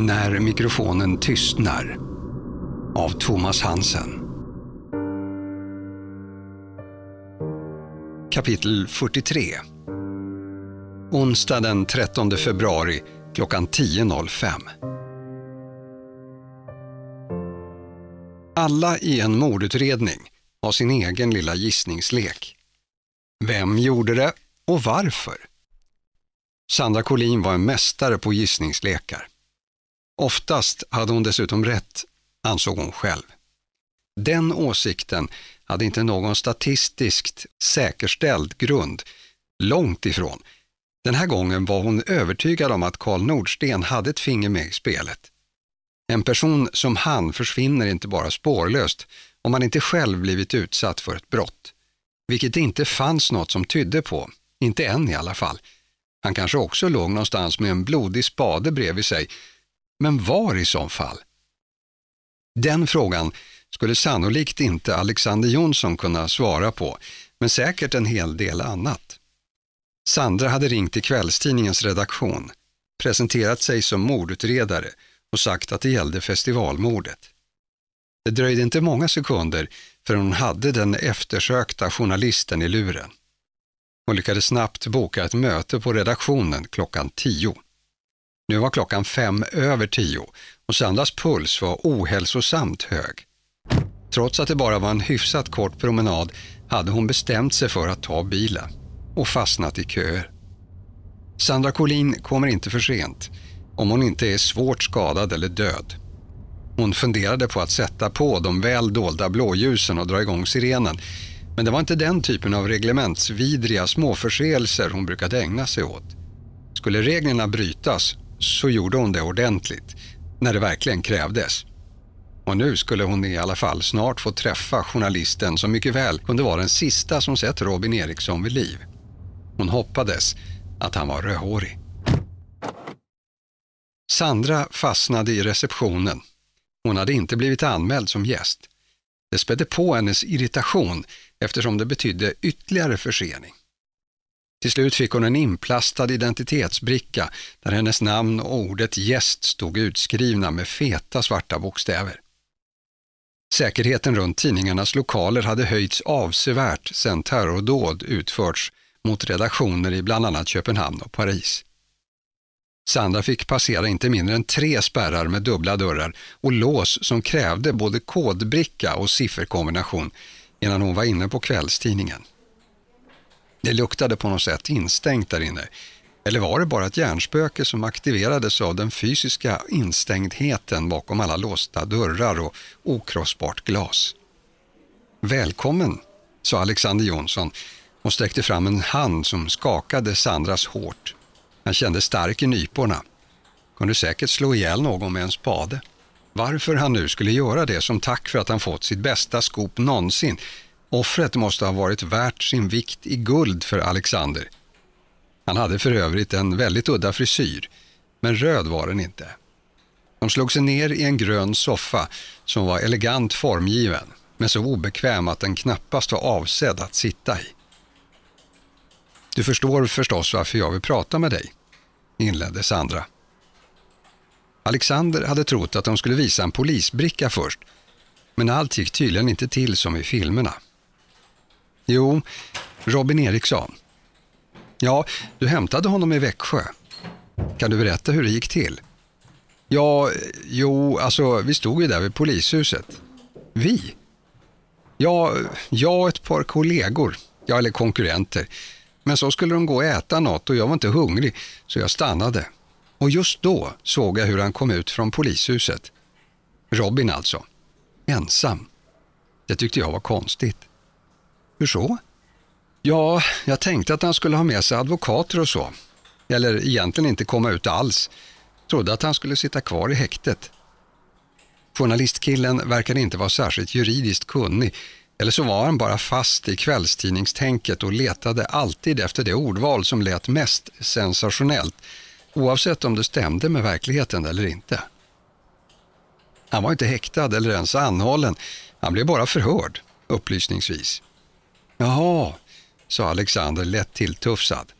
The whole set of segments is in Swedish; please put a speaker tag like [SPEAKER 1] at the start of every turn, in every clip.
[SPEAKER 1] När mikrofonen tystnar av Thomas Hansen. Kapitel 43 Onsdag den 13 februari klockan 10.05 Alla i en mordutredning har sin egen lilla gissningslek. Vem gjorde det och varför? Sandra Collin var en mästare på gissningslekar. Oftast hade hon dessutom rätt, ansåg hon själv. Den åsikten hade inte någon statistiskt säkerställd grund, långt ifrån. Den här gången var hon övertygad om att Karl Nordsten hade ett finger med i spelet. En person som han försvinner inte bara spårlöst om man inte själv blivit utsatt för ett brott. Vilket det inte fanns något som tydde på, inte än i alla fall. Han kanske också låg någonstans med en blodig spade bredvid sig. Men var i så fall? Den frågan skulle sannolikt inte Alexander Jonsson kunna svara på, men säkert en hel del annat. Sandra hade ringt till kvällstidningens redaktion, presenterat sig som mordutredare och sagt att det gällde festivalmordet. Det dröjde inte många sekunder förrän hon hade den eftersökta journalisten i luren. Hon lyckades snabbt boka ett möte på redaktionen klockan tio. Nu var klockan fem över tio och Sandras puls var ohälsosamt hög. Trots att det bara var en hyfsat kort promenad hade hon bestämt sig för att ta bilen och fastnat i köer. Sandra Collin kommer inte för sent om hon inte är svårt skadad eller död. Hon funderade på att sätta på de väl dolda blåljusen och dra igång sirenen. Men det var inte den typen av reglementsvidriga småförseelser hon brukade ägna sig åt. Skulle reglerna brytas så gjorde hon det ordentligt, när det verkligen krävdes. Och nu skulle hon i alla fall snart få träffa journalisten som mycket väl kunde vara den sista som sett Robin Eriksson vid liv. Hon hoppades att han var rödhårig. Sandra fastnade i receptionen. Hon hade inte blivit anmäld som gäst. Det spädde på hennes irritation eftersom det betydde ytterligare försening. Till slut fick hon en inplastad identitetsbricka där hennes namn och ordet gäst stod utskrivna med feta svarta bokstäver. Säkerheten runt tidningarnas lokaler hade höjts avsevärt sedan terrordåd utförts mot redaktioner i bland annat Köpenhamn och Paris. Sandra fick passera inte mindre än tre spärrar med dubbla dörrar och lås som krävde både kodbricka och sifferkombination innan hon var inne på kvällstidningen. Det luktade på något sätt instängt där inne. Eller var det bara ett hjärnspöke som aktiverades av den fysiska instängdheten bakom alla låsta dörrar och okrossbart glas? Välkommen, sa Alexander Jonsson och sträckte fram en hand som skakade Sandras hårt. Han kände stark i nyporna. Kunde säkert slå ihjäl någon med en spade. Varför han nu skulle göra det som tack för att han fått sitt bästa skop någonsin. Offret måste ha varit värt sin vikt i guld för Alexander. Han hade för övrigt en väldigt udda frisyr, men röd var den inte. De slog sig ner i en grön soffa som var elegant formgiven, men så obekväm att den knappast var avsedd att sitta i. Du förstår förstås varför jag vill prata med dig, inledde Sandra. Alexander hade trott att de skulle visa en polisbricka först, men allt gick tydligen inte till som i filmerna. Jo, Robin Eriksson. Ja, du hämtade honom i Växjö. Kan du berätta hur det gick till? Ja, jo, alltså vi stod ju där vid polishuset. Vi? Ja, jag och ett par kollegor, ja eller konkurrenter. Men så skulle de gå och äta något och jag var inte hungrig så jag stannade. Och just då såg jag hur han kom ut från polishuset. Robin alltså. Ensam. Det tyckte jag var konstigt. Hur så? Ja, jag tänkte att han skulle ha med sig advokater och så. Eller egentligen inte komma ut alls. Trodde att han skulle sitta kvar i häktet. Journalistkillen verkade inte vara särskilt juridiskt kunnig eller så var han bara fast i kvällstidningstänket och letade alltid efter det ordval som lät mest sensationellt, oavsett om det stämde med verkligheten eller inte. Han var inte häktad eller ens anhållen, han blev bara förhörd, upplysningsvis. Jaha, sa Alexander lätt tilltufsad.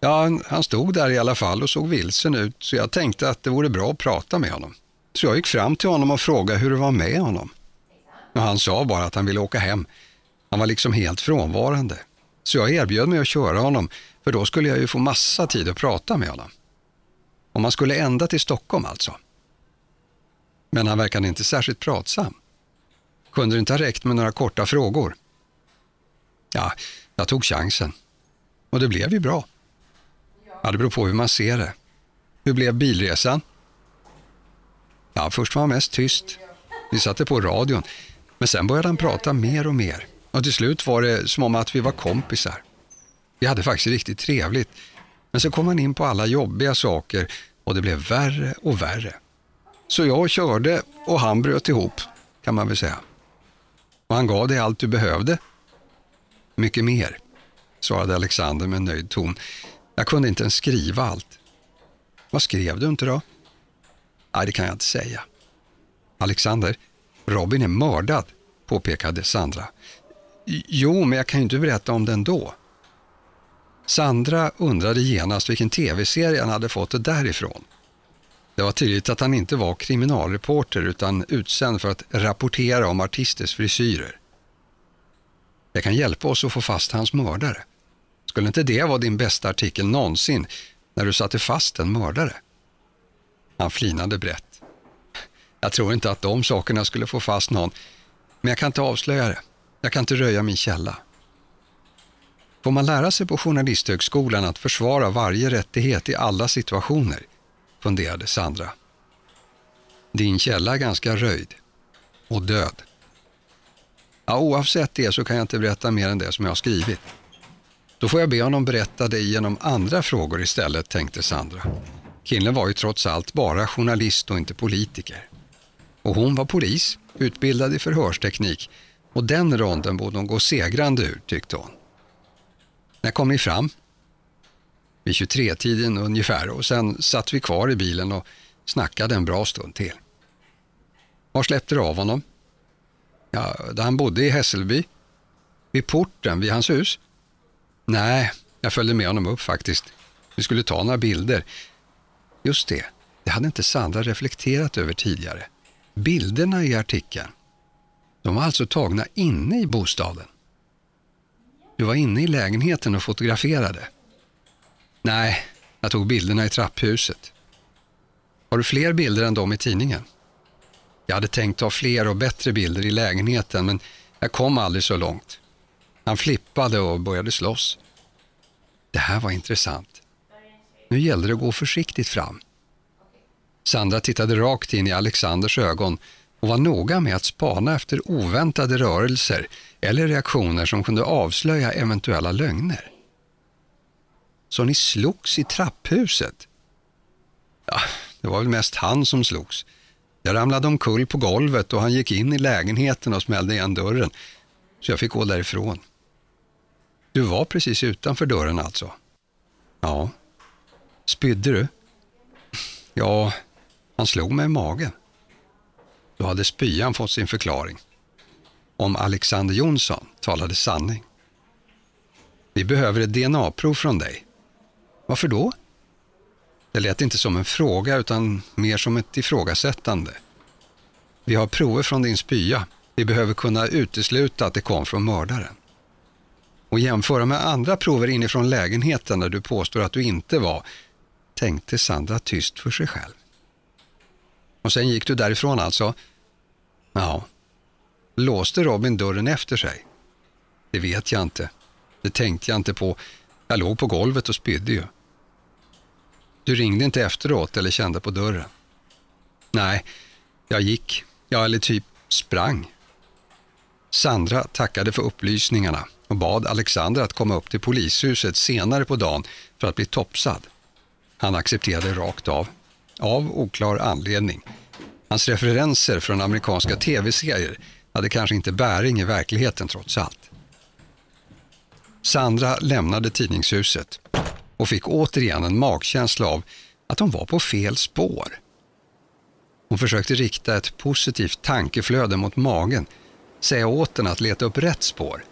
[SPEAKER 1] Ja, han stod där i alla fall och såg vilsen ut så jag tänkte att det vore bra att prata med honom. Så jag gick fram till honom och frågade hur det var med honom. Och han sa bara att han ville åka hem. Han var liksom helt frånvarande. Så jag erbjöd mig att köra honom för då skulle jag ju få massa tid att prata med honom. Om man skulle ända till Stockholm alltså. Men han verkade inte särskilt pratsam. Kunde det inte ha räckt med några korta frågor? Ja, jag tog chansen. Och det blev ju bra. Ja, det beror på hur man ser det. Hur blev bilresan? Ja, först var han mest tyst. Vi satte på radion. Men sen började han prata mer och mer. Och till slut var det som om att vi var kompisar. Vi hade faktiskt riktigt trevligt. Men så kom han in på alla jobbiga saker och det blev värre och värre. Så jag körde och han bröt ihop, kan man väl säga. Och han gav dig allt du behövde. Mycket mer, svarade Alexander med nöjd ton. Jag kunde inte ens skriva allt. Vad skrev du inte då? Nej, det kan jag inte säga. Alexander, Robin är mördad, påpekade Sandra. Jo, men jag kan ju inte berätta om den då. Sandra undrade genast vilken tv-serie han hade fått det därifrån. Det var tydligt att han inte var kriminalreporter utan utsänd för att rapportera om artisters frisyrer. Det kan hjälpa oss att få fast hans mördare. Skulle inte det vara din bästa artikel någonsin när du satte fast en mördare? Han flinade brett. Jag tror inte att de sakerna skulle få fast någon, men jag kan inte avslöja det. Jag kan inte röja min källa. Får man lära sig på Journalisthögskolan att försvara varje rättighet i alla situationer? funderade Sandra. Din källa är ganska röjd. Och död. Ja, oavsett det så kan jag inte berätta mer än det som jag har skrivit. Då får jag be honom berätta det genom andra frågor istället, tänkte Sandra. Killen var ju trots allt bara journalist och inte politiker. Och hon var polis, utbildad i förhörsteknik och den ronden borde hon gå segrande ur, tyckte hon. När kom ni fram? Vid 23-tiden ungefär och sen satt vi kvar i bilen och snackade en bra stund till. Var släppte du av honom? Ja, där han bodde i Hässelby. Vid porten, vid hans hus? Nej, jag följde med honom upp faktiskt. Vi skulle ta några bilder. Just det, det hade inte Sandra reflekterat över tidigare. Bilderna i artikeln, de var alltså tagna inne i bostaden. Du var inne i lägenheten och fotograferade. Nej, jag tog bilderna i trapphuset. Har du fler bilder än de i tidningen? Jag hade tänkt ta fler och bättre bilder i lägenheten men jag kom aldrig så långt. Han flippade och började slåss. Det här var intressant. Nu gällde det att gå försiktigt fram. Sandra tittade rakt in i Alexanders ögon och var noga med att spana efter oväntade rörelser eller reaktioner som kunde avslöja eventuella lögner. Så ni slogs i trapphuset? Ja, det var väl mest han som slogs. Jag ramlade omkull på golvet och han gick in i lägenheten och smällde igen dörren. Så jag fick gå därifrån. Du var precis utanför dörren alltså? Ja. Spydde du? Ja, han slog mig i magen. Då hade spyan fått sin förklaring. Om Alexander Jonsson talade sanning. Vi behöver ett DNA-prov från dig. Varför då? Det lät inte som en fråga utan mer som ett ifrågasättande. Vi har prover från din spya. Vi behöver kunna utesluta att det kom från mördaren. Och jämföra med andra prover inifrån lägenheten där du påstår att du inte var, tänkte Sandra tyst för sig själv. Och sen gick du därifrån alltså? Ja. Låste Robin dörren efter sig? Det vet jag inte. Det tänkte jag inte på. Jag låg på golvet och spydde ju. Du ringde inte efteråt eller kände på dörren? Nej, jag gick. Ja, eller typ sprang. Sandra tackade för upplysningarna och bad Alexander att komma upp till polishuset senare på dagen för att bli topsad. Han accepterade rakt av, av oklar anledning. Hans referenser från amerikanska tv-serier hade kanske inte bäring i verkligheten trots allt. Sandra lämnade tidningshuset och fick återigen en magkänsla av att hon var på fel spår. Hon försökte rikta ett positivt tankeflöde mot magen, säga åt den att leta upp rätt spår.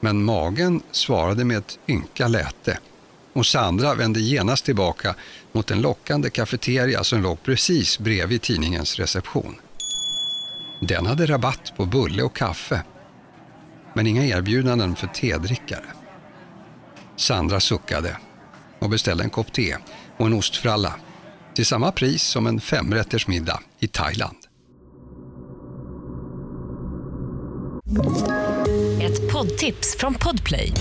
[SPEAKER 1] Men magen svarade med ett ynka läte. och Sandra vände genast tillbaka mot en lockande kafeteria som låg precis bredvid tidningens reception. Den hade rabatt på bulle och kaffe, men inga erbjudanden för tedrickare. Sandra suckade och beställde en kopp te och en ostfralla till samma pris som en femrättersmiddag i Thailand.
[SPEAKER 2] Ett poddtips från Podplay.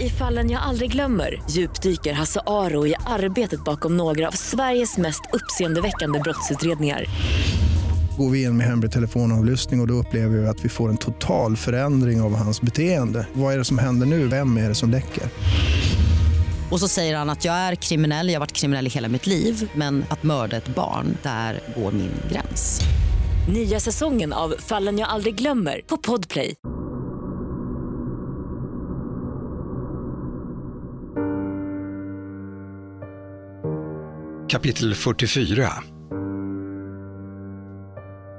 [SPEAKER 2] I fallen jag aldrig glömmer djupdyker Hasse Aro i arbetet bakom några av Sveriges mest uppseendeväckande brottsutredningar.
[SPEAKER 3] Går vi in med hemlig telefonavlyssning och, och då upplever vi att vi får en total förändring av hans beteende. Vad är det som händer nu? Vem är det som läcker?
[SPEAKER 4] Och så säger han att jag är kriminell, jag har varit kriminell i hela mitt liv men att mörda ett barn, där går min gräns.
[SPEAKER 2] Nya säsongen av Fallen jag aldrig glömmer på Podplay.
[SPEAKER 1] Kapitel 44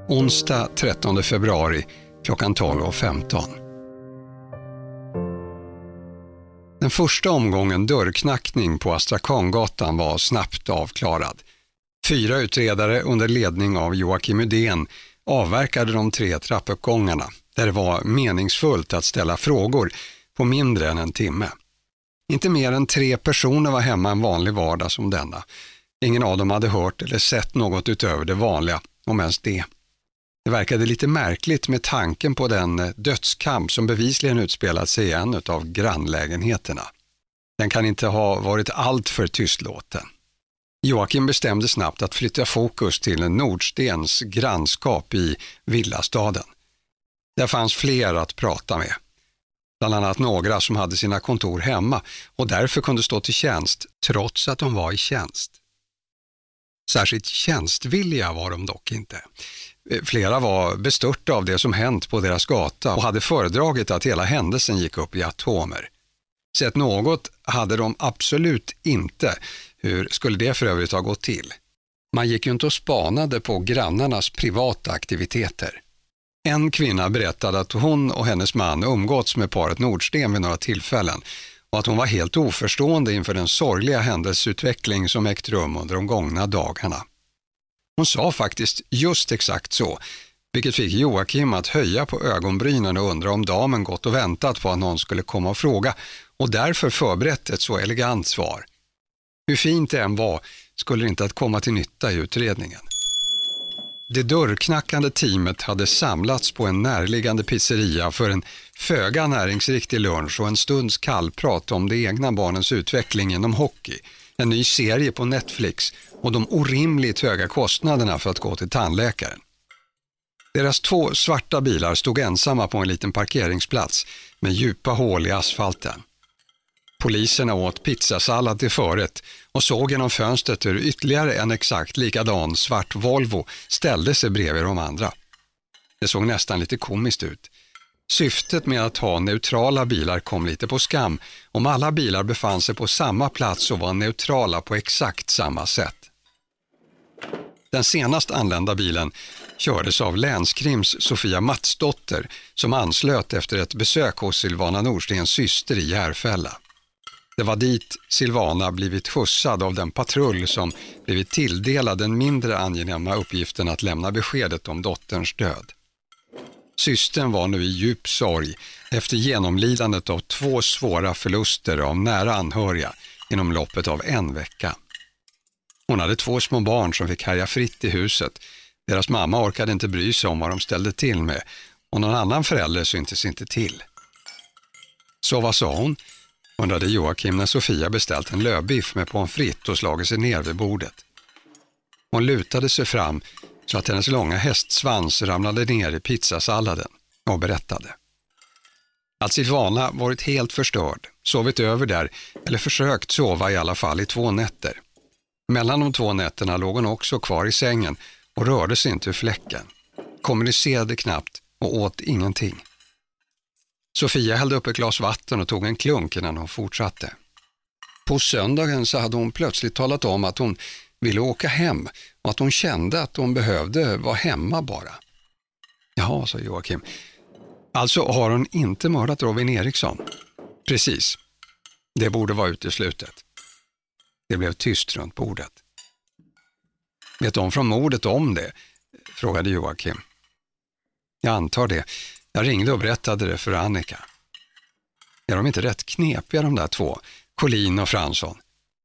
[SPEAKER 1] Onsdag 13 februari klockan 12.15 Den första omgången dörrknackning på Astrakangatan var snabbt avklarad. Fyra utredare under ledning av Joakim Udén avverkade de tre trappuppgångarna där det var meningsfullt att ställa frågor på mindre än en timme. Inte mer än tre personer var hemma en vanlig vardag som denna. Ingen av dem hade hört eller sett något utöver det vanliga, om ens det. Det verkade lite märkligt med tanken på den eh, dödskamp som bevisligen utspelat sig i en av grannlägenheterna. Den kan inte ha varit alltför tystlåten. Joakim bestämde snabbt att flytta fokus till Nordstens grannskap i villastaden. Där fanns fler att prata med. Bland annat några som hade sina kontor hemma och därför kunde stå till tjänst trots att de var i tjänst. Särskilt tjänstvilliga var de dock inte. Eh, flera var bestörta av det som hänt på deras gata och hade föredragit att hela händelsen gick upp i atomer. Sett något hade de absolut inte. Hur skulle det för övrigt ha gått till? Man gick ju inte och spanade på grannarnas privata aktiviteter. En kvinna berättade att hon och hennes man umgåtts med paret Nordsten vid några tillfällen och att hon var helt oförstående inför den sorgliga händelseutveckling som ägt rum under de gångna dagarna. Hon sa faktiskt just exakt så, vilket fick Joakim att höja på ögonbrynen och undra om damen gått och väntat på att någon skulle komma och fråga och därför förberett ett så elegant svar. Hur fint det än var skulle det inte att komma till nytta i utredningen. Det dörrknackande teamet hade samlats på en närliggande pizzeria för en föga näringsriktig lunch och en stunds kallprat om de egna barnens utveckling inom hockey, en ny serie på Netflix och de orimligt höga kostnaderna för att gå till tandläkaren. Deras två svarta bilar stod ensamma på en liten parkeringsplats med djupa hål i asfalten. Poliserna åt pizzasallad till förrätt och såg genom fönstret hur ytterligare en exakt likadan svart Volvo ställde sig bredvid de andra. Det såg nästan lite komiskt ut. Syftet med att ha neutrala bilar kom lite på skam om alla bilar befann sig på samma plats och var neutrala på exakt samma sätt. Den senast anlända bilen kördes av länskrims Sofia Matsdotter som anslöt efter ett besök hos Silvana Nordstens syster i Järfälla. Det var dit Silvana blivit skjutsad av den patrull som blivit tilldelad den mindre angenäma uppgiften att lämna beskedet om dotterns död. Systern var nu i djup sorg efter genomlidandet av två svåra förluster av nära anhöriga inom loppet av en vecka. Hon hade två små barn som fick härja fritt i huset. Deras mamma orkade inte bry sig om vad de ställde till med och någon annan förälder syntes inte till. Så vad sa hon? undrade Joakim när Sofia beställt en lövbiff med pommes frites och slagit sig ner vid bordet. Hon lutade sig fram så att hennes långa hästsvans ramlade ner i pizzasalladen och berättade. Att Silvana varit helt förstörd, sovit över där eller försökt sova i alla fall i två nätter. Mellan de två nätterna låg hon också kvar i sängen och rörde sig inte ur fläcken. Kommunicerade knappt och åt ingenting. Sofia hällde upp ett glas vatten och tog en klunk innan hon fortsatte. På söndagen så hade hon plötsligt talat om att hon ville åka hem och att hon kände att hon behövde vara hemma bara. Jaha, sa Joakim. Alltså har hon inte mördat Robin Eriksson? Precis. Det borde vara uteslutet. Det blev tyst runt bordet. Vet de från mordet om det? frågade Joakim. Jag antar det. Jag ringde och berättade det för Annika. Är de inte rätt knepiga de där två, Collin och Fransson?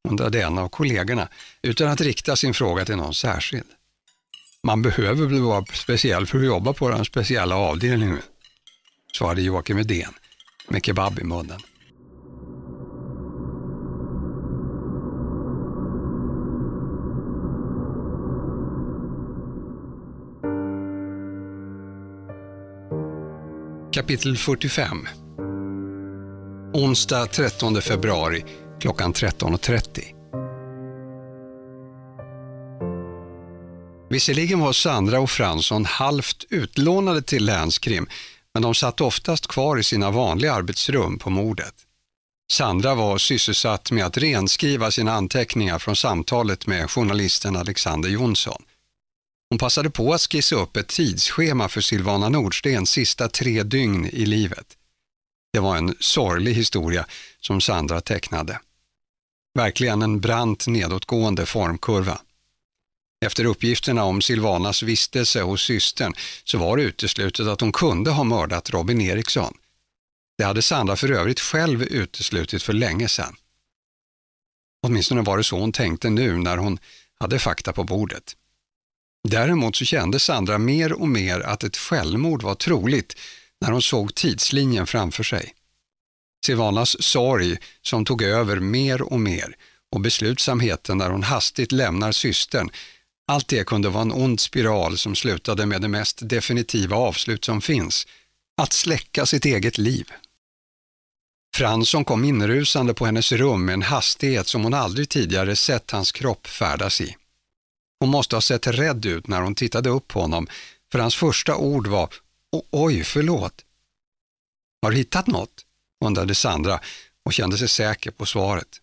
[SPEAKER 1] Undrade en av kollegorna utan att rikta sin fråga till någon särskild. Man behöver väl vara speciell för att jobba på den speciella avdelningen, svarade Joakim Edén med kebab i munnen. Kapitel 45 Onsdag 13 februari klockan 13.30. Visserligen var Sandra och Fransson halvt utlånade till länskrim, men de satt oftast kvar i sina vanliga arbetsrum på mordet. Sandra var sysselsatt med att renskriva sina anteckningar från samtalet med journalisten Alexander Jonsson. Hon passade på att skissa upp ett tidsschema för Silvana Nordstens sista tre dygn i livet. Det var en sorglig historia som Sandra tecknade. Verkligen en brant nedåtgående formkurva. Efter uppgifterna om Silvanas vistelse hos systern så var det uteslutet att hon kunde ha mördat Robin Eriksson. Det hade Sandra för övrigt själv uteslutit för länge sedan. Åtminstone var det så hon tänkte nu när hon hade fakta på bordet. Däremot så kände Sandra mer och mer att ett självmord var troligt när hon såg tidslinjen framför sig. Silvanas sorg som tog över mer och mer och beslutsamheten när hon hastigt lämnar systern, allt det kunde vara en ond spiral som slutade med det mest definitiva avslut som finns, att släcka sitt eget liv. Fransson kom inrusande på hennes rum med en hastighet som hon aldrig tidigare sett hans kropp färdas i. Hon måste ha sett rädd ut när hon tittade upp på honom, för hans första ord var ”Oj, förlåt”. Har du hittat något? Undrade Sandra och kände sig säker på svaret.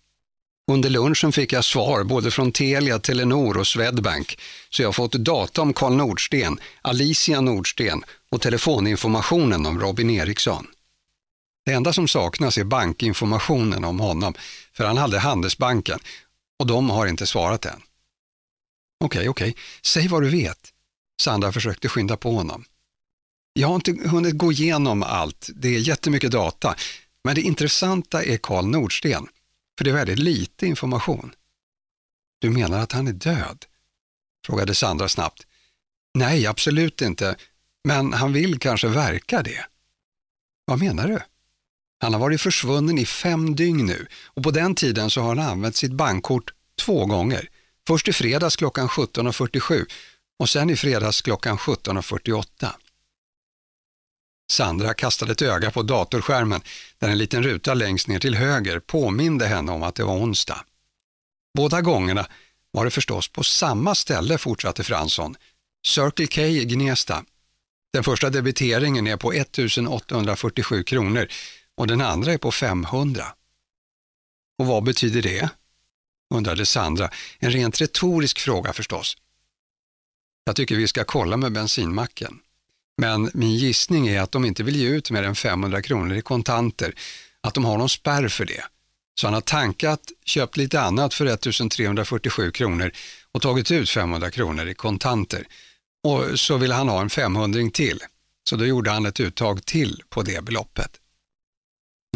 [SPEAKER 1] Under lunchen fick jag svar både från Telia, Telenor och Swedbank, så jag har fått data om Karl Nordsten, Alicia Nordsten och telefoninformationen om Robin Eriksson. Det enda som saknas är bankinformationen om honom, för han hade Handelsbanken och de har inte svarat än. Okej, okay, okej, okay. säg vad du vet. Sandra försökte skynda på honom. Jag har inte hunnit gå igenom allt, det är jättemycket data, men det intressanta är Karl Nordsten, för det är väldigt lite information. Du menar att han är död? frågade Sandra snabbt. Nej, absolut inte, men han vill kanske verka det. Vad menar du? Han har varit försvunnen i fem dygn nu och på den tiden så har han använt sitt bankkort två gånger. Först i fredags klockan 17.47 och sen i fredags klockan 17.48. Sandra kastade ett öga på datorskärmen där en liten ruta längst ner till höger påminde henne om att det var onsdag. Båda gångerna var det förstås på samma ställe, fortsatte Fransson. Circle K i Gnesta. Den första debiteringen är på 1847 kronor och den andra är på 500. Och vad betyder det? undrade Sandra. En rent retorisk fråga förstås. Jag tycker vi ska kolla med bensinmacken. Men min gissning är att de inte vill ge ut mer än 500 kronor i kontanter, att de har någon spärr för det. Så han har tankat, köpt lite annat för 1347 kronor och tagit ut 500 kronor i kontanter. Och så ville han ha en 500 till, så då gjorde han ett uttag till på det beloppet.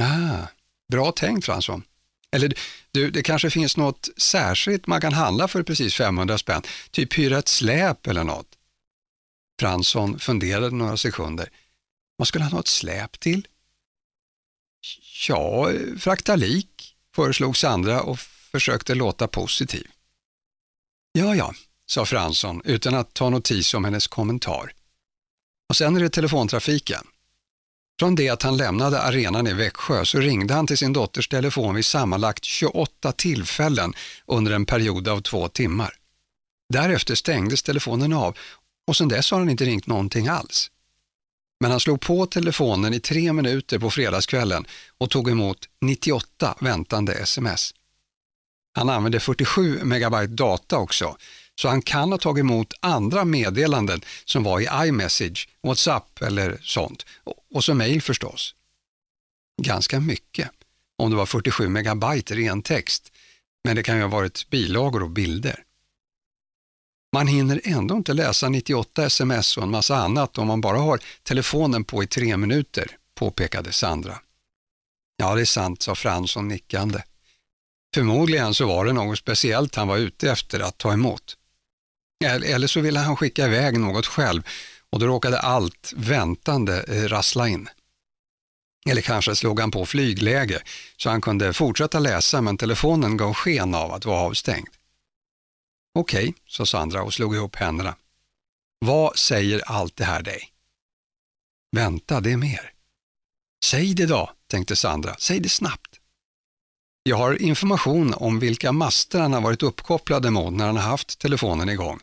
[SPEAKER 1] Ah, bra tänkt Fransson. Eller du, det kanske finns något särskilt man kan handla för precis 500 spänn, typ hyra ett släp eller något. Fransson funderade några sekunder. Vad skulle han ha ett släp till? Ja, frakta lik, föreslog Sandra och försökte låta positiv. Ja, ja, sa Fransson utan att ta notis om hennes kommentar. Och sen är det telefontrafiken. Från det att han lämnade arenan i Växjö så ringde han till sin dotters telefon vid sammanlagt 28 tillfällen under en period av två timmar. Därefter stängdes telefonen av och sedan dess har han inte ringt någonting alls. Men han slog på telefonen i tre minuter på fredagskvällen och tog emot 98 väntande sms. Han använde 47 megabyte data också, så han kan ha tagit emot andra meddelanden som var i iMessage, WhatsApp eller sånt. Och så mail förstås. Ganska mycket, om det var 47 megabyte ren text. Men det kan ju ha varit bilagor och bilder. Man hinner ändå inte läsa 98 sms och en massa annat om man bara har telefonen på i tre minuter, påpekade Sandra. Ja, det är sant, sa Fransson nickande. Förmodligen så var det något speciellt han var ute efter att ta emot. Eller så ville han skicka iväg något själv och då råkade allt väntande eh, rassla in. Eller kanske slog han på flygläge så han kunde fortsätta läsa men telefonen gav sken av att vara avstängd. Okej, okay, sa Sandra och slog ihop händerna. Vad säger allt det här dig? Vänta, det är mer. Säg det då, tänkte Sandra. Säg det snabbt. Jag har information om vilka master han har varit uppkopplade mot när han har haft telefonen igång.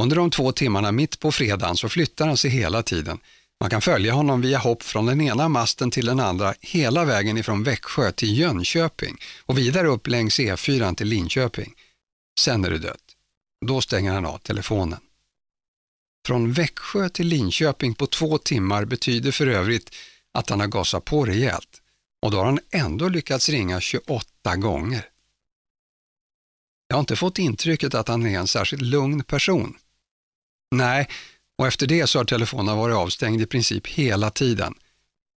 [SPEAKER 1] Under de två timmarna mitt på fredagen så flyttar han sig hela tiden. Man kan följa honom via hopp från den ena masten till den andra hela vägen ifrån Växjö till Jönköping och vidare upp längs E4 till Linköping. Sen är det dött. Då stänger han av telefonen. Från Växjö till Linköping på två timmar betyder för övrigt att han har gasat på rejält och då har han ändå lyckats ringa 28 gånger. Jag har inte fått intrycket att han är en särskilt lugn person. Nej, och efter det så har telefonen varit avstängd i princip hela tiden.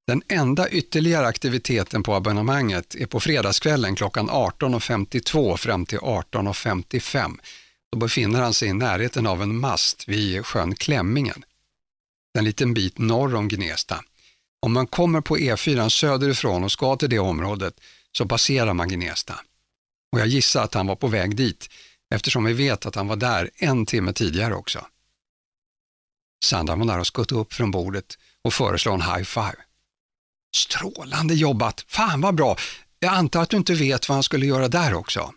[SPEAKER 1] Den enda ytterligare aktiviteten på abonnemanget är på fredagskvällen klockan 18.52 fram till 18.55. Då befinner han sig i närheten av en mast vid sjön Klämmingen, en liten bit norr om Gnesta. Om man kommer på E4 söderifrån och ska till det området så passerar man Gnesta. Och jag gissar att han var på väg dit eftersom vi vet att han var där en timme tidigare också. Sandra var där och skuttade upp från bordet och föreslår en high five. Strålande jobbat! Fan vad bra! Jag antar att du inte vet vad han skulle göra där också?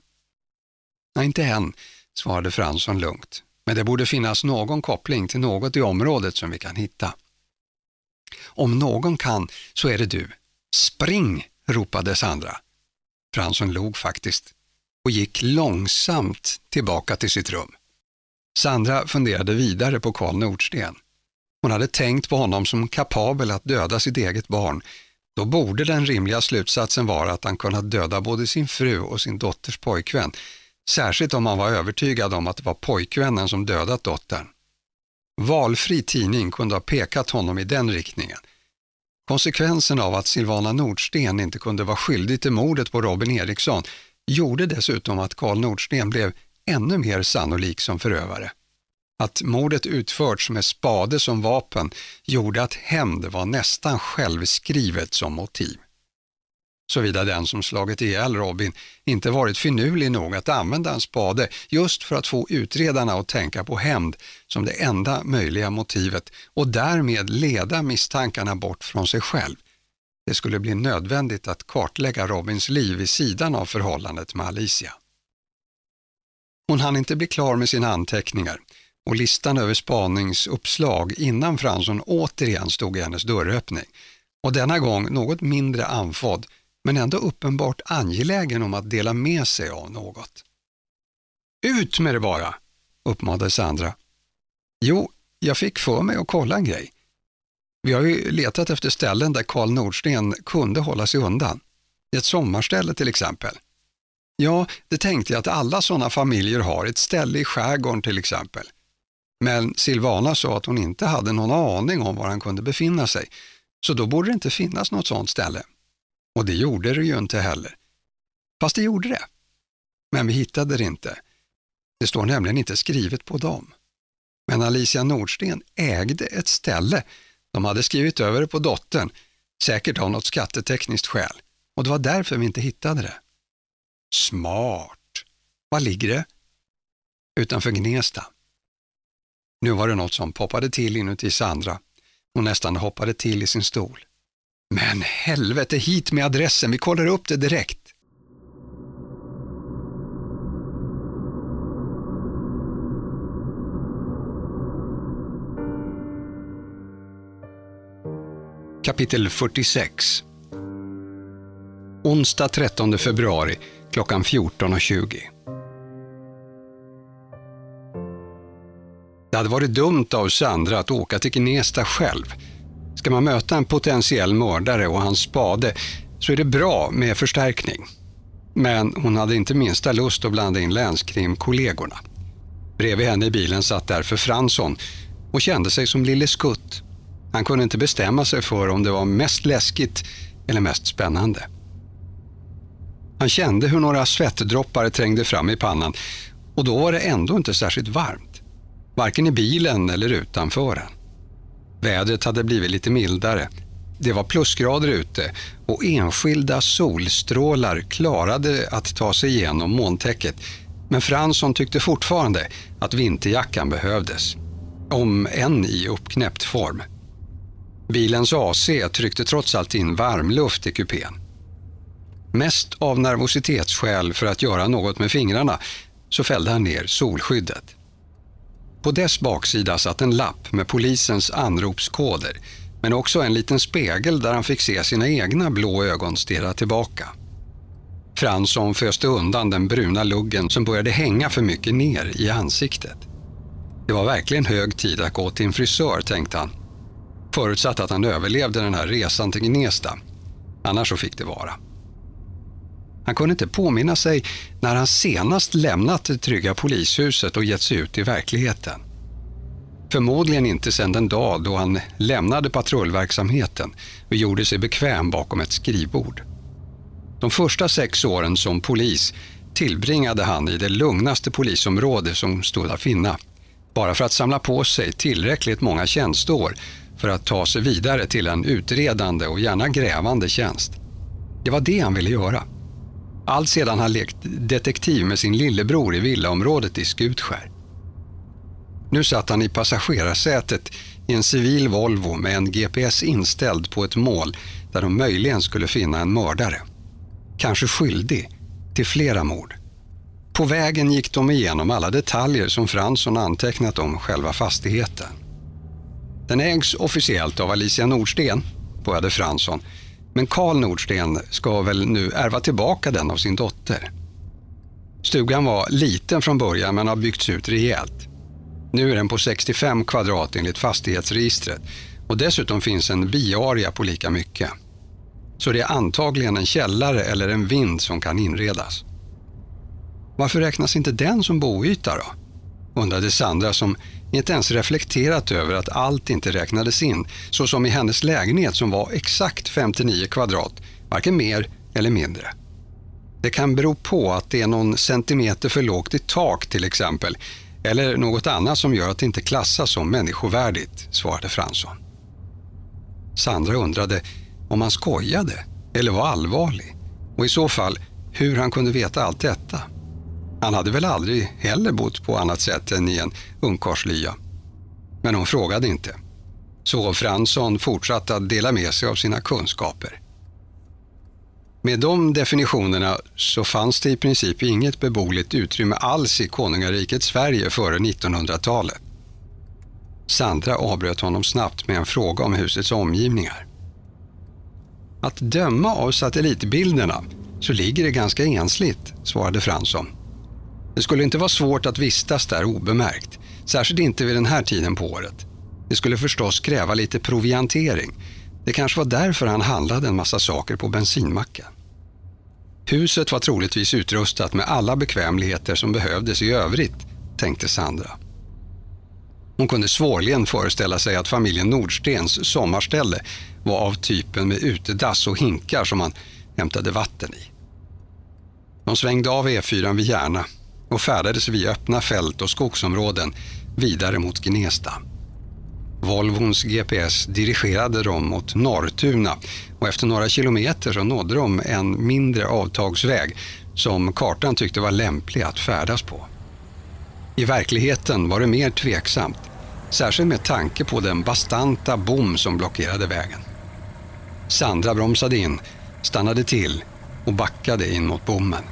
[SPEAKER 1] Nej, inte än, svarade Fransson lugnt. Men det borde finnas någon koppling till något i området som vi kan hitta. Om någon kan så är det du. Spring! ropade Sandra. Fransson log faktiskt och gick långsamt tillbaka till sitt rum. Sandra funderade vidare på Karl Nordsten. Hon hade tänkt på honom som kapabel att döda sitt eget barn. Då borde den rimliga slutsatsen vara att han kunnat döda både sin fru och sin dotters pojkvän. Särskilt om man var övertygad om att det var pojkvännen som dödat dottern. Valfri tidning kunde ha pekat honom i den riktningen. Konsekvensen av att Silvana Nordsten inte kunde vara skyldig till mordet på Robin Eriksson gjorde dessutom att Karl Nordsten blev ännu mer sannolik som förövare. Att mordet utförts med spade som vapen gjorde att hämnd var nästan självskrivet som motiv. Såvida den som slagit ihjäl Robin inte varit finurlig nog att använda en spade just för att få utredarna att tänka på hämnd som det enda möjliga motivet och därmed leda misstankarna bort från sig själv. Det skulle bli nödvändigt att kartlägga Robins liv vid sidan av förhållandet med Alicia. Hon hann inte bli klar med sina anteckningar och listan över spaningsuppslag innan Fransson återigen stod i hennes dörröppning och denna gång något mindre andfådd men ändå uppenbart angelägen om att dela med sig av något. Ut med det bara, uppmanade Sandra. Jo, jag fick för mig att kolla en grej. Vi har ju letat efter ställen där Karl Nordsten kunde hålla sig undan. Ett sommarställe till exempel. Ja, det tänkte jag att alla sådana familjer har, ett ställe i skärgården till exempel. Men Silvana sa att hon inte hade någon aning om var han kunde befinna sig, så då borde det inte finnas något sådant ställe. Och det gjorde det ju inte heller. Fast det gjorde det. Men vi hittade det inte. Det står nämligen inte skrivet på dem. Men Alicia Nordsten ägde ett ställe. De hade skrivit över det på dottern, säkert av något skattetekniskt skäl. Och det var därför vi inte hittade det. Smart. Var ligger det? Utanför Gnesta. Nu var det något som poppade till inuti Sandra. Hon nästan hoppade till i sin stol. Men helvete, hit med adressen, vi kollar upp det direkt. Kapitel 46 Onsdag 13 februari klockan 14.20 Det hade varit dumt av Sandra att åka till Gnesta själv. Ska man möta en potentiell mördare och hans spade så är det bra med förstärkning. Men hon hade inte minsta lust att blanda in länskrimkollegorna. Bredvid henne i bilen satt därför Fransson och kände sig som Lille Skutt. Han kunde inte bestämma sig för om det var mest läskigt eller mest spännande. Han kände hur några svettdroppar trängde fram i pannan och då var det ändå inte särskilt varmt. Varken i bilen eller utanför den. Vädret hade blivit lite mildare. Det var plusgrader ute och enskilda solstrålar klarade att ta sig igenom molntäcket. Men Fransson tyckte fortfarande att vinterjackan behövdes. Om än i uppknäppt form. Bilens AC tryckte trots allt in varmluft i kupén. Mest av nervositetsskäl för att göra något med fingrarna så fällde han ner solskyddet. På dess baksida satt en lapp med polisens anropskoder men också en liten spegel där han fick se sina egna blå ögon stirra tillbaka. Fransson föste undan den bruna luggen som började hänga för mycket ner i ansiktet. Det var verkligen hög tid att gå till en frisör, tänkte han. Förutsatt att han överlevde den här resan till Gnesta. Annars så fick det vara. Han kunde inte påminna sig när han senast lämnat det trygga polishuset och gett sig ut i verkligheten. Förmodligen inte sedan den dag då han lämnade patrullverksamheten och gjorde sig bekväm bakom ett skrivbord. De första sex åren som polis tillbringade han i det lugnaste polisområde som stod att finna, bara för att samla på sig tillräckligt många tjänsteår för att ta sig vidare till en utredande och gärna grävande tjänst. Det var det han ville göra. Allt sedan han lekt detektiv med sin lillebror i villaområdet i Skutskär. Nu satt han i passagerarsätet i en civil Volvo med en GPS inställd på ett mål där de möjligen skulle finna en mördare. Kanske skyldig till flera mord. På vägen gick de igenom alla detaljer som Fransson antecknat om själva fastigheten. Den ägs officiellt av Alicia Nordsten, började Fransson, men Karl Nordsten ska väl nu ärva tillbaka den av sin dotter. Stugan var liten från början men har byggts ut rejält. Nu är den på 65 kvadrat enligt fastighetsregistret och dessutom finns en biaria på lika mycket. Så det är antagligen en källare eller en vind som kan inredas. Varför räknas inte den som boyta då? undrade Sandra som inte ens reflekterat över att allt inte räknades in, så som i hennes lägenhet som var exakt 59 kvadrat, varken mer eller mindre. Det kan bero på att det är någon centimeter för lågt i tak till exempel, eller något annat som gör att det inte klassas som människovärdigt, svarade Fransson. Sandra undrade om han skojade eller var allvarlig och i så fall hur han kunde veta allt detta. Han hade väl aldrig heller bott på annat sätt än i en ungkarlslya. Men hon frågade inte. Så Fransson fortsatte att dela med sig av sina kunskaper. Med de definitionerna så fanns det i princip inget beboeligt utrymme alls i konungariket Sverige före 1900-talet. Sandra avbröt honom snabbt med en fråga om husets omgivningar. Att döma av satellitbilderna så ligger det ganska ensligt, svarade Fransson. Det skulle inte vara svårt att vistas där obemärkt, särskilt inte vid den här tiden på året. Det skulle förstås kräva lite proviantering. Det kanske var därför han handlade en massa saker på bensinmacken. Huset var troligtvis utrustat med alla bekvämligheter som behövdes i övrigt, tänkte Sandra. Hon kunde svårligen föreställa sig att familjen Nordstens sommarställe var av typen med utedass och hinkar som man hämtade vatten i. De svängde av E4 vid Järna och färdades via öppna fält och skogsområden vidare mot Gnesta. Volvons GPS dirigerade dem mot Norrtuna och efter några kilometer så nådde de en mindre avtagsväg som kartan tyckte var lämplig att färdas på. I verkligheten var det mer tveksamt, särskilt med tanke på den bastanta bom som blockerade vägen. Sandra bromsade in, stannade till och backade in mot bommen.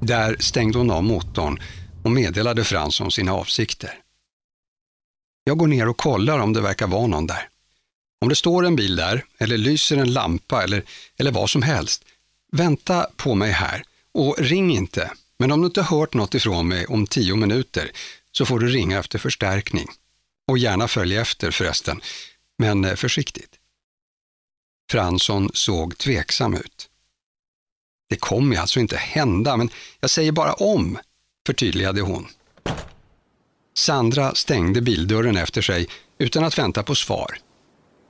[SPEAKER 1] Där stängde hon av motorn och meddelade Fransson sina avsikter. Jag går ner och kollar om det verkar vara någon där. Om det står en bil där, eller lyser en lampa eller, eller vad som helst, vänta på mig här och ring inte. Men om du inte hört något ifrån mig om tio minuter så får du ringa efter förstärkning. Och gärna följa efter förresten, men eh, försiktigt. Fransson såg tveksam ut. Det kommer ju alltså inte hända, men jag säger bara om, förtydligade hon. Sandra stängde bildörren efter sig utan att vänta på svar.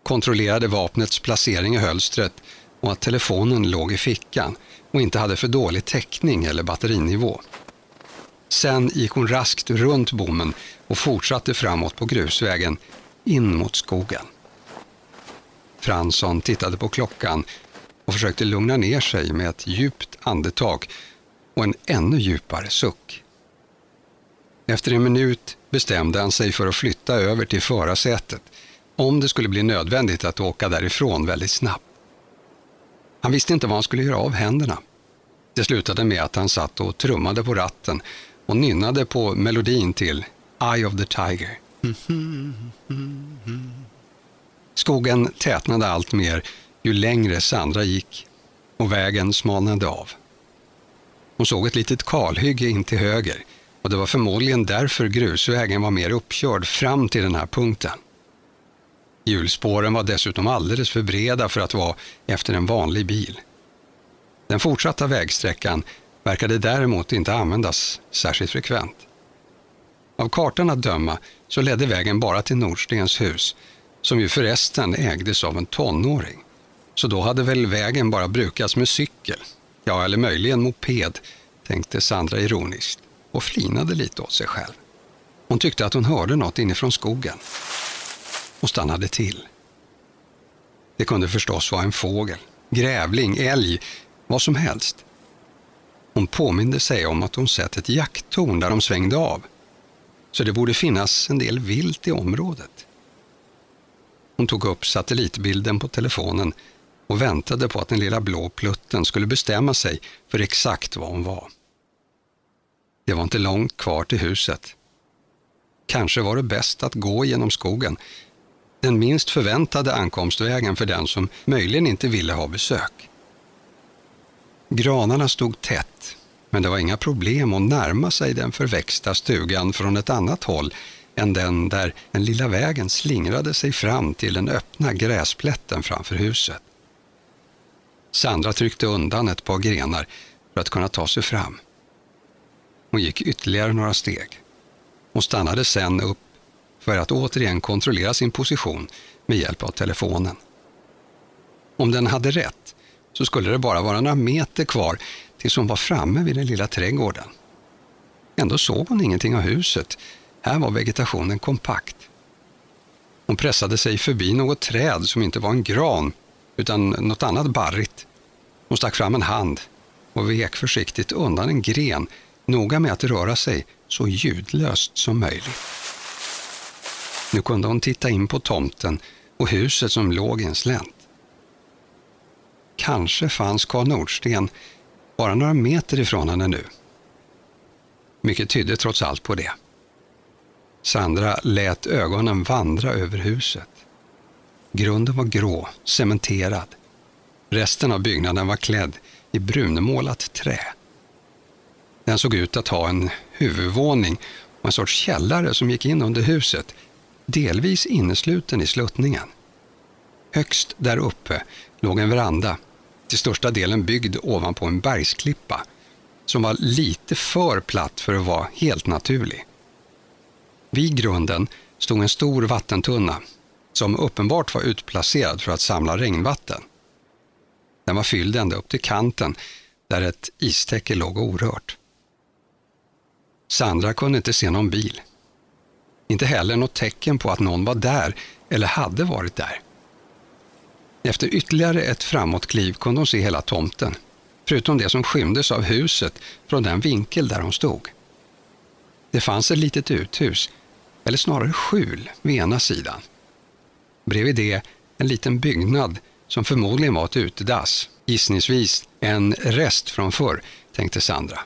[SPEAKER 1] Kontrollerade vapnets placering i hölstret och att telefonen låg i fickan och inte hade för dålig täckning eller batterinivå. Sen gick hon raskt runt bommen och fortsatte framåt på grusvägen in mot skogen. Fransson tittade på klockan och försökte lugna ner sig med ett djupt andetag och en ännu djupare suck. Efter en minut bestämde han sig för att flytta över till förarsätet om det skulle bli nödvändigt att åka därifrån väldigt snabbt. Han visste inte vad han skulle göra av händerna. Det slutade med att han satt och trummade på ratten och nynnade på melodin till Eye of the Tiger. Skogen tätnade allt mer ju längre Sandra gick och vägen smalnade av. Hon såg ett litet kalhygge in till höger och det var förmodligen därför grusvägen var mer uppkörd fram till den här punkten. Hjulspåren var dessutom alldeles för breda för att vara efter en vanlig bil. Den fortsatta vägsträckan verkade däremot inte användas särskilt frekvent. Av kartan att döma så ledde vägen bara till Nordstens hus, som ju förresten ägdes av en tonåring. Så då hade väl vägen bara brukats med cykel, ja eller möjligen moped, tänkte Sandra ironiskt och flinade lite åt sig själv. Hon tyckte att hon hörde något inifrån skogen och stannade till. Det kunde förstås vara en fågel, grävling, älg, vad som helst. Hon påminde sig om att hon sett ett jakttorn där de svängde av, så det borde finnas en del vilt i området. Hon tog upp satellitbilden på telefonen och väntade på att den lilla blå plutten skulle bestämma sig för exakt var hon var. Det var inte långt kvar till huset. Kanske var det bäst att gå genom skogen, den minst förväntade ankomstvägen för den som möjligen inte ville ha besök. Granarna stod tätt, men det var inga problem att närma sig den förväxta stugan från ett annat håll än den där den lilla vägen slingrade sig fram till den öppna gräsplätten framför huset. Sandra tryckte undan ett par grenar för att kunna ta sig fram. Hon gick ytterligare några steg. Hon stannade sen upp för att återigen kontrollera sin position med hjälp av telefonen. Om den hade rätt så skulle det bara vara några meter kvar tills hon var framme vid den lilla trädgården. Ändå såg hon ingenting av huset. Här var vegetationen kompakt. Hon pressade sig förbi något träd som inte var en gran utan något annat barrigt. Hon stack fram en hand och vek försiktigt undan en gren, noga med att röra sig så ljudlöst som möjligt. Nu kunde hon titta in på tomten och huset som låg i en slänt. Kanske fanns Karl Nordsten bara några meter ifrån henne nu. Mycket tydde trots allt på det. Sandra lät ögonen vandra över huset. Grunden var grå, cementerad. Resten av byggnaden var klädd i brunmålat trä. Den såg ut att ha en huvudvåning och en sorts källare som gick in under huset, delvis innesluten i sluttningen. Högst där uppe låg en veranda, till största delen byggd ovanpå en bergsklippa, som var lite för platt för att vara helt naturlig. Vid grunden stod en stor vattentunna som uppenbart var utplacerad för att samla regnvatten. Den var fylld ända upp till kanten där ett istäcke låg orört. Sandra kunde inte se någon bil. Inte heller något tecken på att någon var där eller hade varit där. Efter ytterligare ett framåtkliv kunde hon se hela tomten, förutom det som skymdes av huset från den vinkel där hon stod. Det fanns ett litet uthus, eller snarare skjul, vid ena sidan. Bredvid det en liten byggnad som förmodligen var ett utedass, gissningsvis en rest från förr, tänkte Sandra.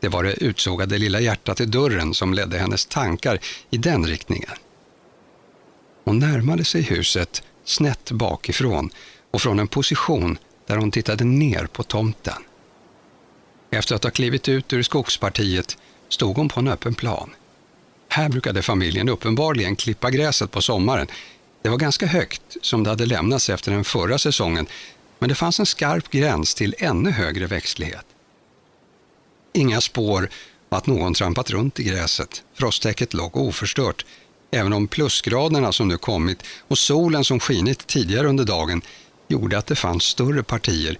[SPEAKER 1] Det var det utsågade lilla hjärtat i dörren som ledde hennes tankar i den riktningen. Hon närmade sig huset snett bakifrån och från en position där hon tittade ner på tomten. Efter att ha klivit ut ur skogspartiet stod hon på en öppen plan. Här brukade familjen uppenbarligen klippa gräset på sommaren, Det var ganska högt som det hade lämnats efter den förra säsongen, men det fanns en skarp gräns till ännu högre växtlighet. Inga spår av att någon trampat runt i gräset. Frosttäcket låg oförstört, även om plusgraderna som nu kommit och solen som skinit tidigare under dagen gjorde att det fanns större partier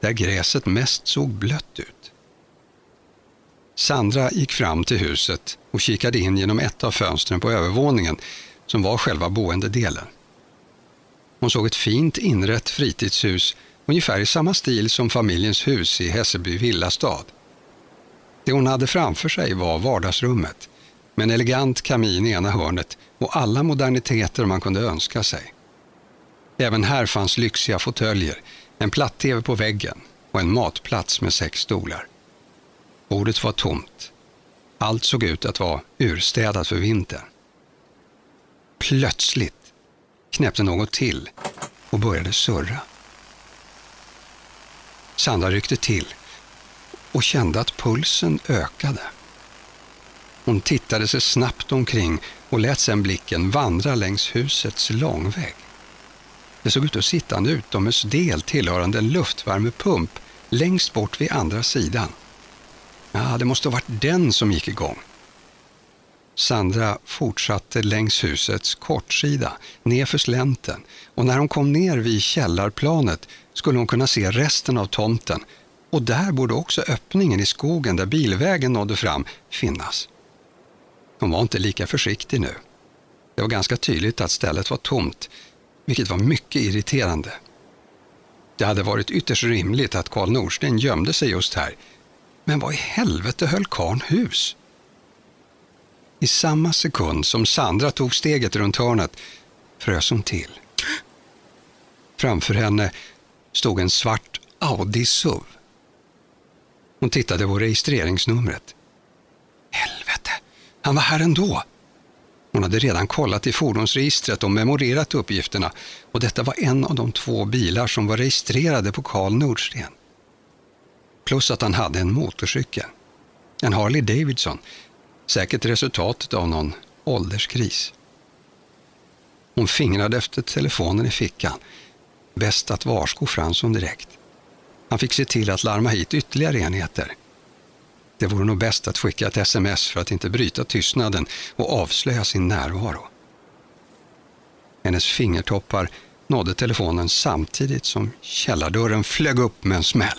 [SPEAKER 1] där gräset mest såg blött ut. Sandra gick fram till huset och kikade in genom ett av fönstren på övervåningen som var själva boendedelen. Hon såg ett fint inrett fritidshus ungefär i samma stil som familjens hus i Hässelby villastad. Det hon hade framför sig var vardagsrummet med en elegant kamin i ena hörnet och alla moderniteter man kunde önska sig. Även här fanns lyxiga fåtöljer, en platt-tv på väggen och en matplats med sex stolar. Bordet var tomt. Allt såg ut att vara urstädat för vintern. Plötsligt knäppte något till och började surra. Sandra ryckte till och kände att pulsen ökade. Hon tittade sig snabbt omkring och lät sedan blicken vandra längs husets långvägg. Det såg ut att sitta en utomhusdel tillhörande en luftvärmepump längst bort vid andra sidan. Ja, det måste ha varit den som gick igång. Sandra fortsatte längs husets kortsida, nerför slänten och när hon kom ner vid källarplanet skulle hon kunna se resten av tomten och där borde också öppningen i skogen där bilvägen nådde fram finnas. Hon var inte lika försiktig nu. Det var ganska tydligt att stället var tomt, vilket var mycket irriterande. Det hade varit ytterst rimligt att Karl Norsten gömde sig just här. Men vad i helvete höll karn hus? I samma sekund som Sandra tog steget runt hörnet frös hon till. Framför henne stod en svart Audi SUV. Hon tittade på registreringsnumret. Helvete, han var här ändå. Hon hade redan kollat i fordonsregistret och memorerat uppgifterna och detta var en av de två bilar som var registrerade på Karl Nordsten. Plus att han hade en motorcykel. En Harley Davidson, säkert resultatet av någon ålderskris. Hon fingrade efter telefonen i fickan. Bäst att varsko Fransson direkt. Han fick se till att larma hit ytterligare enheter. Det vore nog bäst att skicka ett sms för att inte bryta tystnaden och avslöja sin närvaro. Hennes fingertoppar nådde telefonen samtidigt som källardörren flög upp med en smäll.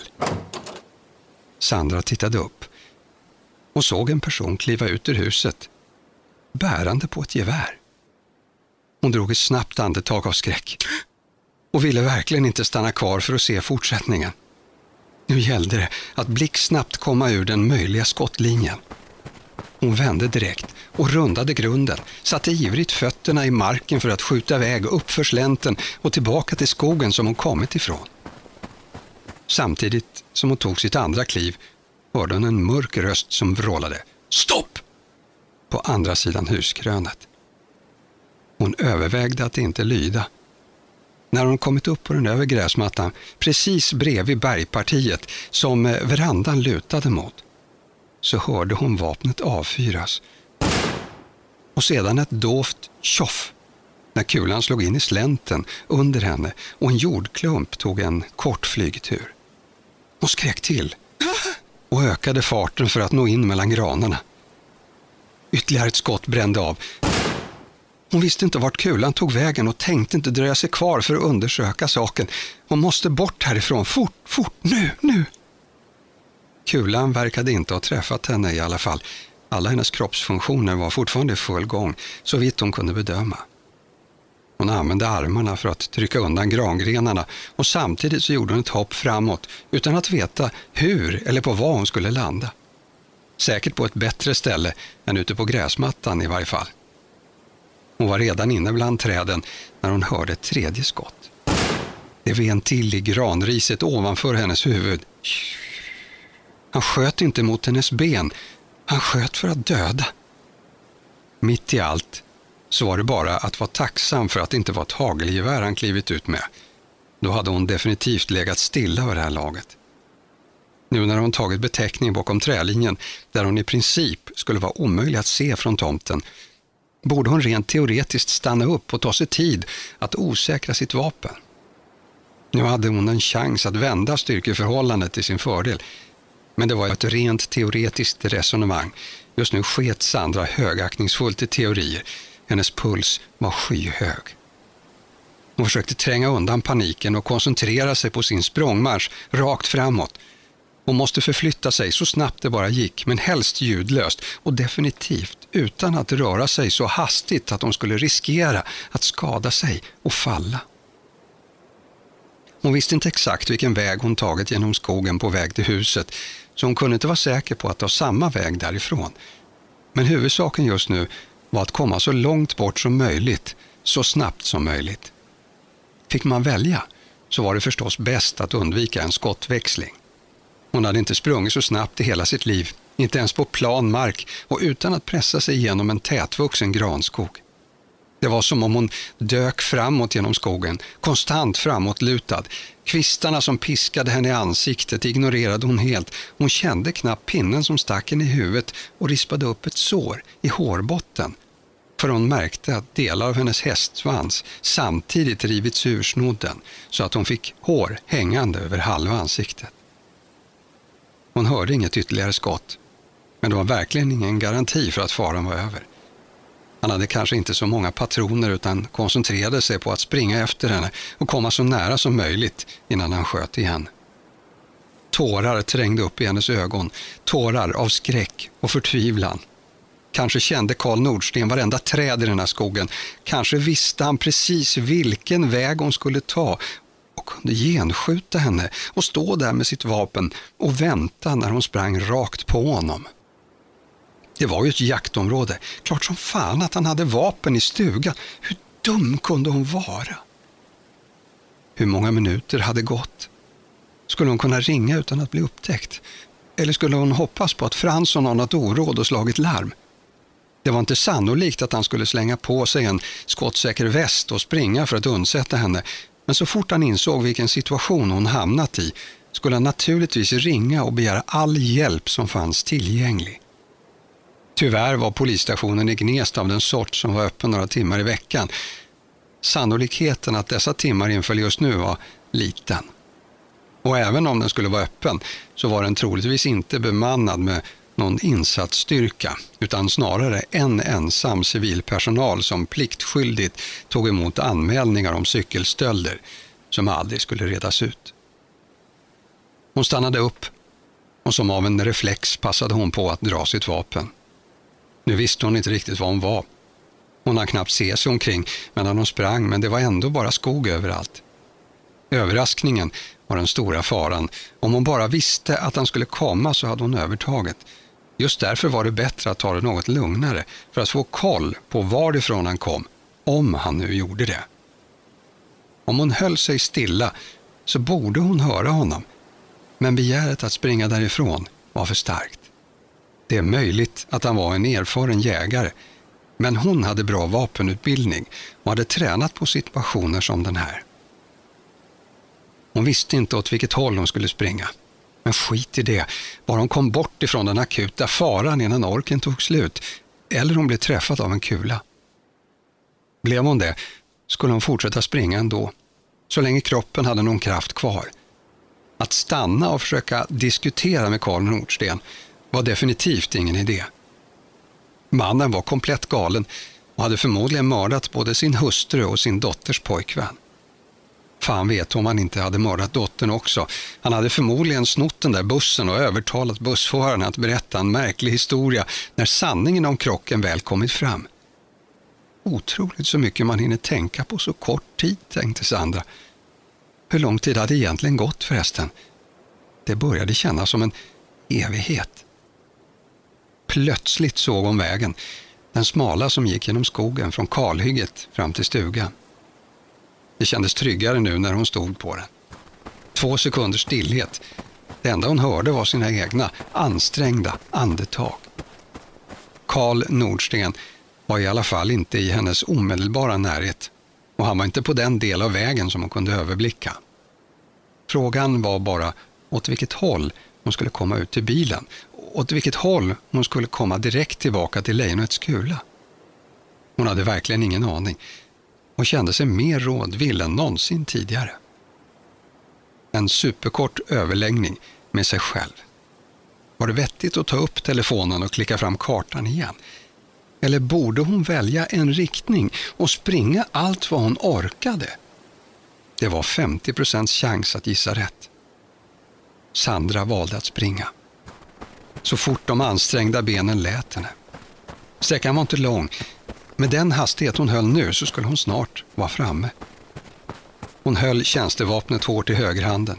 [SPEAKER 1] Sandra tittade upp och såg en person kliva ut ur huset, bärande på ett gevär. Hon drog ett snabbt andetag av skräck och ville verkligen inte stanna kvar för att se fortsättningen. Nu gällde det att blixtsnabbt komma ur den möjliga skottlinjen. Hon vände direkt och rundade grunden, satte ivrigt fötterna i marken för att skjuta iväg uppför slänten och tillbaka till skogen som hon kommit ifrån. Samtidigt som hon tog sitt andra kliv hörde hon en mörk röst som vrålade ”Stopp!” på andra sidan huskrönet. Hon övervägde att inte lyda när hon kommit upp på den övre gräsmattan precis bredvid bergpartiet som eh, verandan lutade mot så hörde hon vapnet avfyras. Och sedan ett dovt tjoff när kulan slog in i slänten under henne och en jordklump tog en kort flygtur. Hon skrek till och ökade farten för att nå in mellan granarna. Ytterligare ett skott brände av hon visste inte vart kulan tog vägen och tänkte inte dröja sig kvar för att undersöka saken. Hon måste bort härifrån, fort, fort, nu, nu! Kulan verkade inte ha träffat henne i alla fall. Alla hennes kroppsfunktioner var fortfarande i full gång, så vitt hon kunde bedöma. Hon använde armarna för att trycka undan grangrenarna och samtidigt så gjorde hon ett hopp framåt utan att veta hur eller på vad hon skulle landa. Säkert på ett bättre ställe än ute på gräsmattan i varje fall. Hon var redan inne bland träden när hon hörde ett tredje skott. Det ven till i granriset ovanför hennes huvud. Han sköt inte mot hennes ben, han sköt för att döda. Mitt i allt så var det bara att vara tacksam för att det inte var ett hagelgevär han klivit ut med. Då hade hon definitivt legat stilla vid det här laget. Nu när hon tagit beteckning bakom trälinjen, där hon i princip skulle vara omöjlig att se från tomten, borde hon rent teoretiskt stanna upp och ta sig tid att osäkra sitt vapen. Nu hade hon en chans att vända styrkeförhållandet till sin fördel. Men det var ett rent teoretiskt resonemang. Just nu sket Sandra högaktningsfullt i teorier. Hennes puls var skyhög. Hon försökte tränga undan paniken och koncentrera sig på sin språngmarsch rakt framåt. Hon måste förflytta sig så snabbt det bara gick, men helst ljudlöst och definitivt utan att röra sig så hastigt att hon skulle riskera att skada sig och falla. Hon visste inte exakt vilken väg hon tagit genom skogen på väg till huset, så hon kunde inte vara säker på att ta samma väg därifrån. Men huvudsaken just nu var att komma så långt bort som möjligt, så snabbt som möjligt. Fick man välja så var det förstås bäst att undvika en skottväxling. Hon hade inte sprungit så snabbt i hela sitt liv, inte ens på plan mark och utan att pressa sig igenom en tätvuxen granskog. Det var som om hon dök framåt genom skogen, konstant framåtlutad. Kvistarna som piskade henne i ansiktet ignorerade hon helt. Hon kände knappt pinnen som stack henne i huvudet och rispade upp ett sår i hårbotten. För hon märkte att delar av hennes hästsvans samtidigt rivits ur snodden så att hon fick hår hängande över halva ansiktet. Hon hörde inget ytterligare skott, men det var verkligen ingen garanti för att faran var över. Han hade kanske inte så många patroner utan koncentrerade sig på att springa efter henne och komma så nära som möjligt innan han sköt igen. Tårar trängde upp i hennes ögon, tårar av skräck och förtvivlan. Kanske kände Karl Nordsten varenda träd i den här skogen. Kanske visste han precis vilken väg hon skulle ta och kunde genskjuta henne och stå där med sitt vapen och vänta när hon sprang rakt på honom. Det var ju ett jaktområde. Klart som fan att han hade vapen i stugan. Hur dum kunde hon vara? Hur många minuter hade gått? Skulle hon kunna ringa utan att bli upptäckt? Eller skulle hon hoppas på att Fransson har något oråd och slagit larm? Det var inte sannolikt att han skulle slänga på sig en skottsäker väst och springa för att undsätta henne. Men så fort han insåg vilken situation hon hamnat i skulle han naturligtvis ringa och begära all hjälp som fanns tillgänglig. Tyvärr var polisstationen i Gnesta av den sort som var öppen några timmar i veckan. Sannolikheten att dessa timmar inföll just nu var liten. Och även om den skulle vara öppen så var den troligtvis inte bemannad med någon insatsstyrka utan snarare en ensam civilpersonal som pliktskyldigt tog emot anmälningar om cykelstölder som aldrig skulle redas ut. Hon stannade upp och som av en reflex passade hon på att dra sitt vapen. Nu visste hon inte riktigt var hon var. Hon hann knappt se sig omkring medan hon sprang, men det var ändå bara skog överallt. Överraskningen var den stora faran. Om hon bara visste att han skulle komma så hade hon övertaget. Just därför var det bättre att ta det något lugnare för att få koll på varifrån han kom, om han nu gjorde det. Om hon höll sig stilla så borde hon höra honom, men begäret att springa därifrån var för starkt. Det är möjligt att han var en erfaren jägare, men hon hade bra vapenutbildning och hade tränat på situationer som den här. Hon visste inte åt vilket håll hon skulle springa. Men skit i det, bara hon kom bort ifrån den akuta faran innan orken tog slut, eller hon blev träffad av en kula. Blev hon det skulle hon fortsätta springa ändå, så länge kroppen hade någon kraft kvar. Att stanna och försöka diskutera med Karl Nordsten var definitivt ingen idé. Mannen var komplett galen och hade förmodligen mördat både sin hustru och sin dotters pojkvän. Fan vet om han inte hade mördat dottern också. Han hade förmodligen snott den där bussen och övertalat bussföraren att berätta en märklig historia när sanningen om krocken väl kommit fram. Otroligt så mycket man hinner tänka på så kort tid, tänkte Sandra. Hur lång tid hade egentligen gått förresten? Det började kännas som en evighet. Plötsligt såg hon vägen, den smala som gick genom skogen från kalhygget fram till stugan. Det kändes tryggare nu när hon stod på den. Två sekunders stillhet. Det enda hon hörde var sina egna, ansträngda andetag. Karl Nordsten var i alla fall inte i hennes omedelbara närhet och han var inte på den del av vägen som hon kunde överblicka. Frågan var bara åt vilket håll hon skulle komma ut till bilen åt vilket håll hon skulle komma direkt tillbaka till lejonets kula. Hon hade verkligen ingen aning och kände sig mer rådvill än någonsin tidigare. En superkort överläggning med sig själv. Var det vettigt att ta upp telefonen och klicka fram kartan igen? Eller borde hon välja en riktning och springa allt vad hon orkade? Det var 50 procents chans att gissa rätt. Sandra valde att springa. Så fort de ansträngda benen lät henne. Sträckan var inte lång. Med den hastighet hon höll nu så skulle hon snart vara framme. Hon höll tjänstevapnet hårt i högerhanden.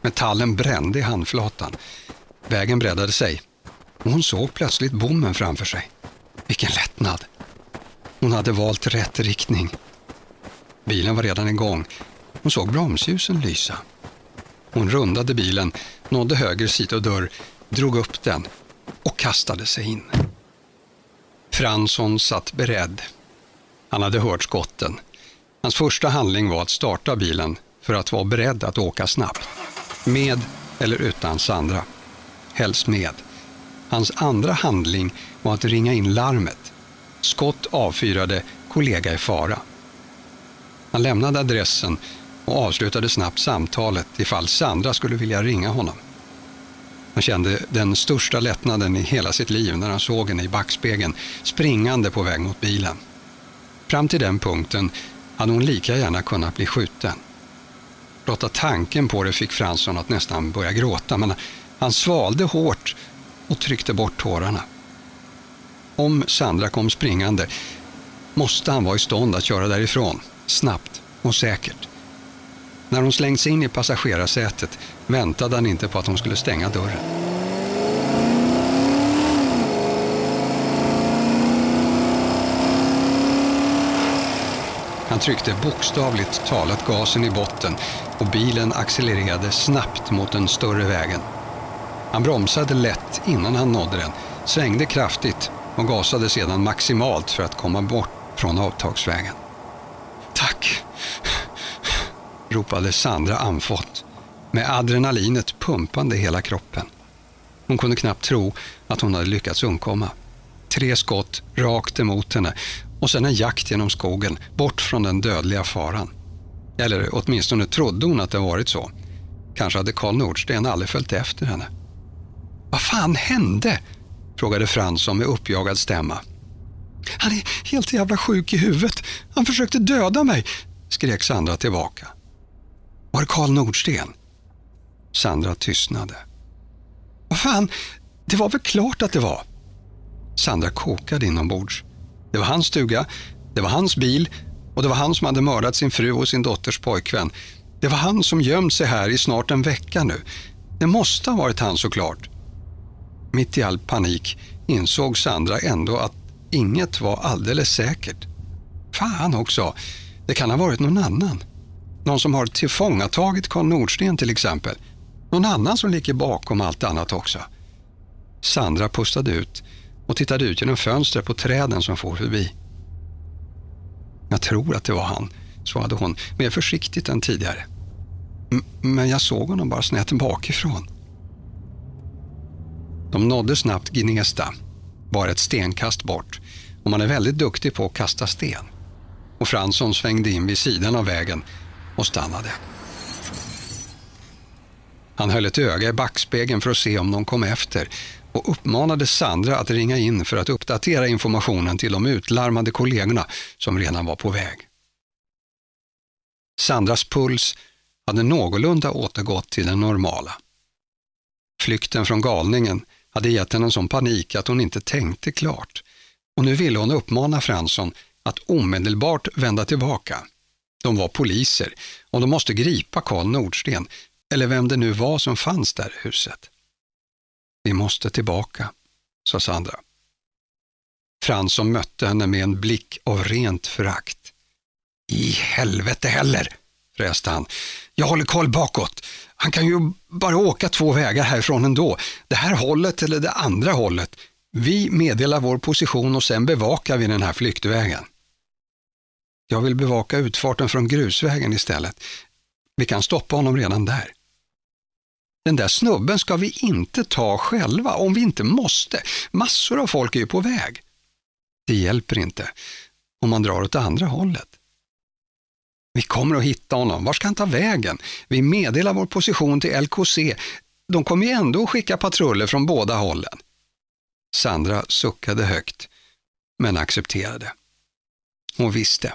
[SPEAKER 1] Metallen brände i handflatan. Vägen breddade sig och hon såg plötsligt bommen framför sig. Vilken lättnad! Hon hade valt rätt riktning. Bilen var redan igång. Hon såg bromsljusen lysa. Hon rundade bilen, nådde höger sidodörr, drog upp den och kastade sig in. Fransson satt beredd. Han hade hört skotten. Hans första handling var att starta bilen för att vara beredd att åka snabbt. Med eller utan Sandra. Helst med. Hans andra handling var att ringa in larmet. Skott avfyrade, kollega i fara. Han lämnade adressen och avslutade snabbt samtalet ifall Sandra skulle vilja ringa honom. Han kände den största lättnaden i hela sitt liv när han såg henne i backspegeln springande på väg mot bilen. Fram till den punkten hade hon lika gärna kunnat bli skjuten. Blotta tanken på det fick Fransson att nästan börja gråta men han svalde hårt och tryckte bort tårarna. Om Sandra kom springande måste han vara i stånd att köra därifrån, snabbt och säkert. När hon slängts in i passagerarsätet väntade han inte på att hon skulle stänga dörren. Han tryckte bokstavligt talat gasen i botten och bilen accelererade snabbt mot den större vägen. Han bromsade lätt innan han nådde den, svängde kraftigt och gasade sedan maximalt för att komma bort från avtagsvägen. Tack, ropade Sandra andfått med adrenalinet pumpande i hela kroppen. Hon kunde knappt tro att hon hade lyckats undkomma. Tre skott rakt emot henne och sen en jakt genom skogen bort från den dödliga faran. Eller åtminstone trodde hon att det varit så. Kanske hade Karl Nordsten aldrig följt efter henne. Vad fan hände? frågade Fransson med uppjagad stämma. Han är helt jävla sjuk i huvudet. Han försökte döda mig, skrek Sandra tillbaka. Var det Karl Nordsten? Sandra tystnade. Vad fan, det var väl klart att det var. Sandra kokade inombords. Det var hans stuga, det var hans bil och det var han som hade mördat sin fru och sin dotters pojkvän. Det var han som gömt sig här i snart en vecka nu. Det måste ha varit han såklart. Mitt i all panik insåg Sandra ändå att inget var alldeles säkert. Fan också, det kan ha varit någon annan. Någon som har tillfångatagit Karl Nordsten till exempel. Någon annan som ligger bakom allt annat också. Sandra pustade ut och tittade ut genom fönstret på träden som for förbi. Jag tror att det var han, svarade hon mer försiktigt än tidigare. M men jag såg honom bara snett bakifrån. De nådde snabbt Gnesta, bara ett stenkast bort och man är väldigt duktig på att kasta sten. Och Fransson svängde in vid sidan av vägen och stannade. Han höll ett öga i backspegeln för att se om någon kom efter och uppmanade Sandra att ringa in för att uppdatera informationen till de utlarmade kollegorna som redan var på väg. Sandras puls hade någorlunda återgått till den normala. Flykten från galningen hade gett henne en sån panik att hon inte tänkte klart och nu ville hon uppmana Fransson att omedelbart vända tillbaka. De var poliser och de måste gripa Karl Nordsten, eller vem det nu var som fanns där i huset. Vi måste tillbaka, sa Sandra. Fransson mötte henne med en blick av rent förakt. I helvete heller, fräste han. Jag håller koll bakåt. Han kan ju bara åka två vägar härifrån ändå. Det här hållet eller det andra hållet. Vi meddelar vår position och sen bevakar vi den här flyktvägen. Jag vill bevaka utfarten från grusvägen istället. Vi kan stoppa honom redan där. Den där snubben ska vi inte ta själva om vi inte måste. Massor av folk är ju på väg. Det hjälper inte. om man drar åt andra hållet? Vi kommer att hitta honom. Var ska han ta vägen? Vi meddelar vår position till LKC. De kommer ju ändå att skicka patruller från båda hållen. Sandra suckade högt, men accepterade. Hon visste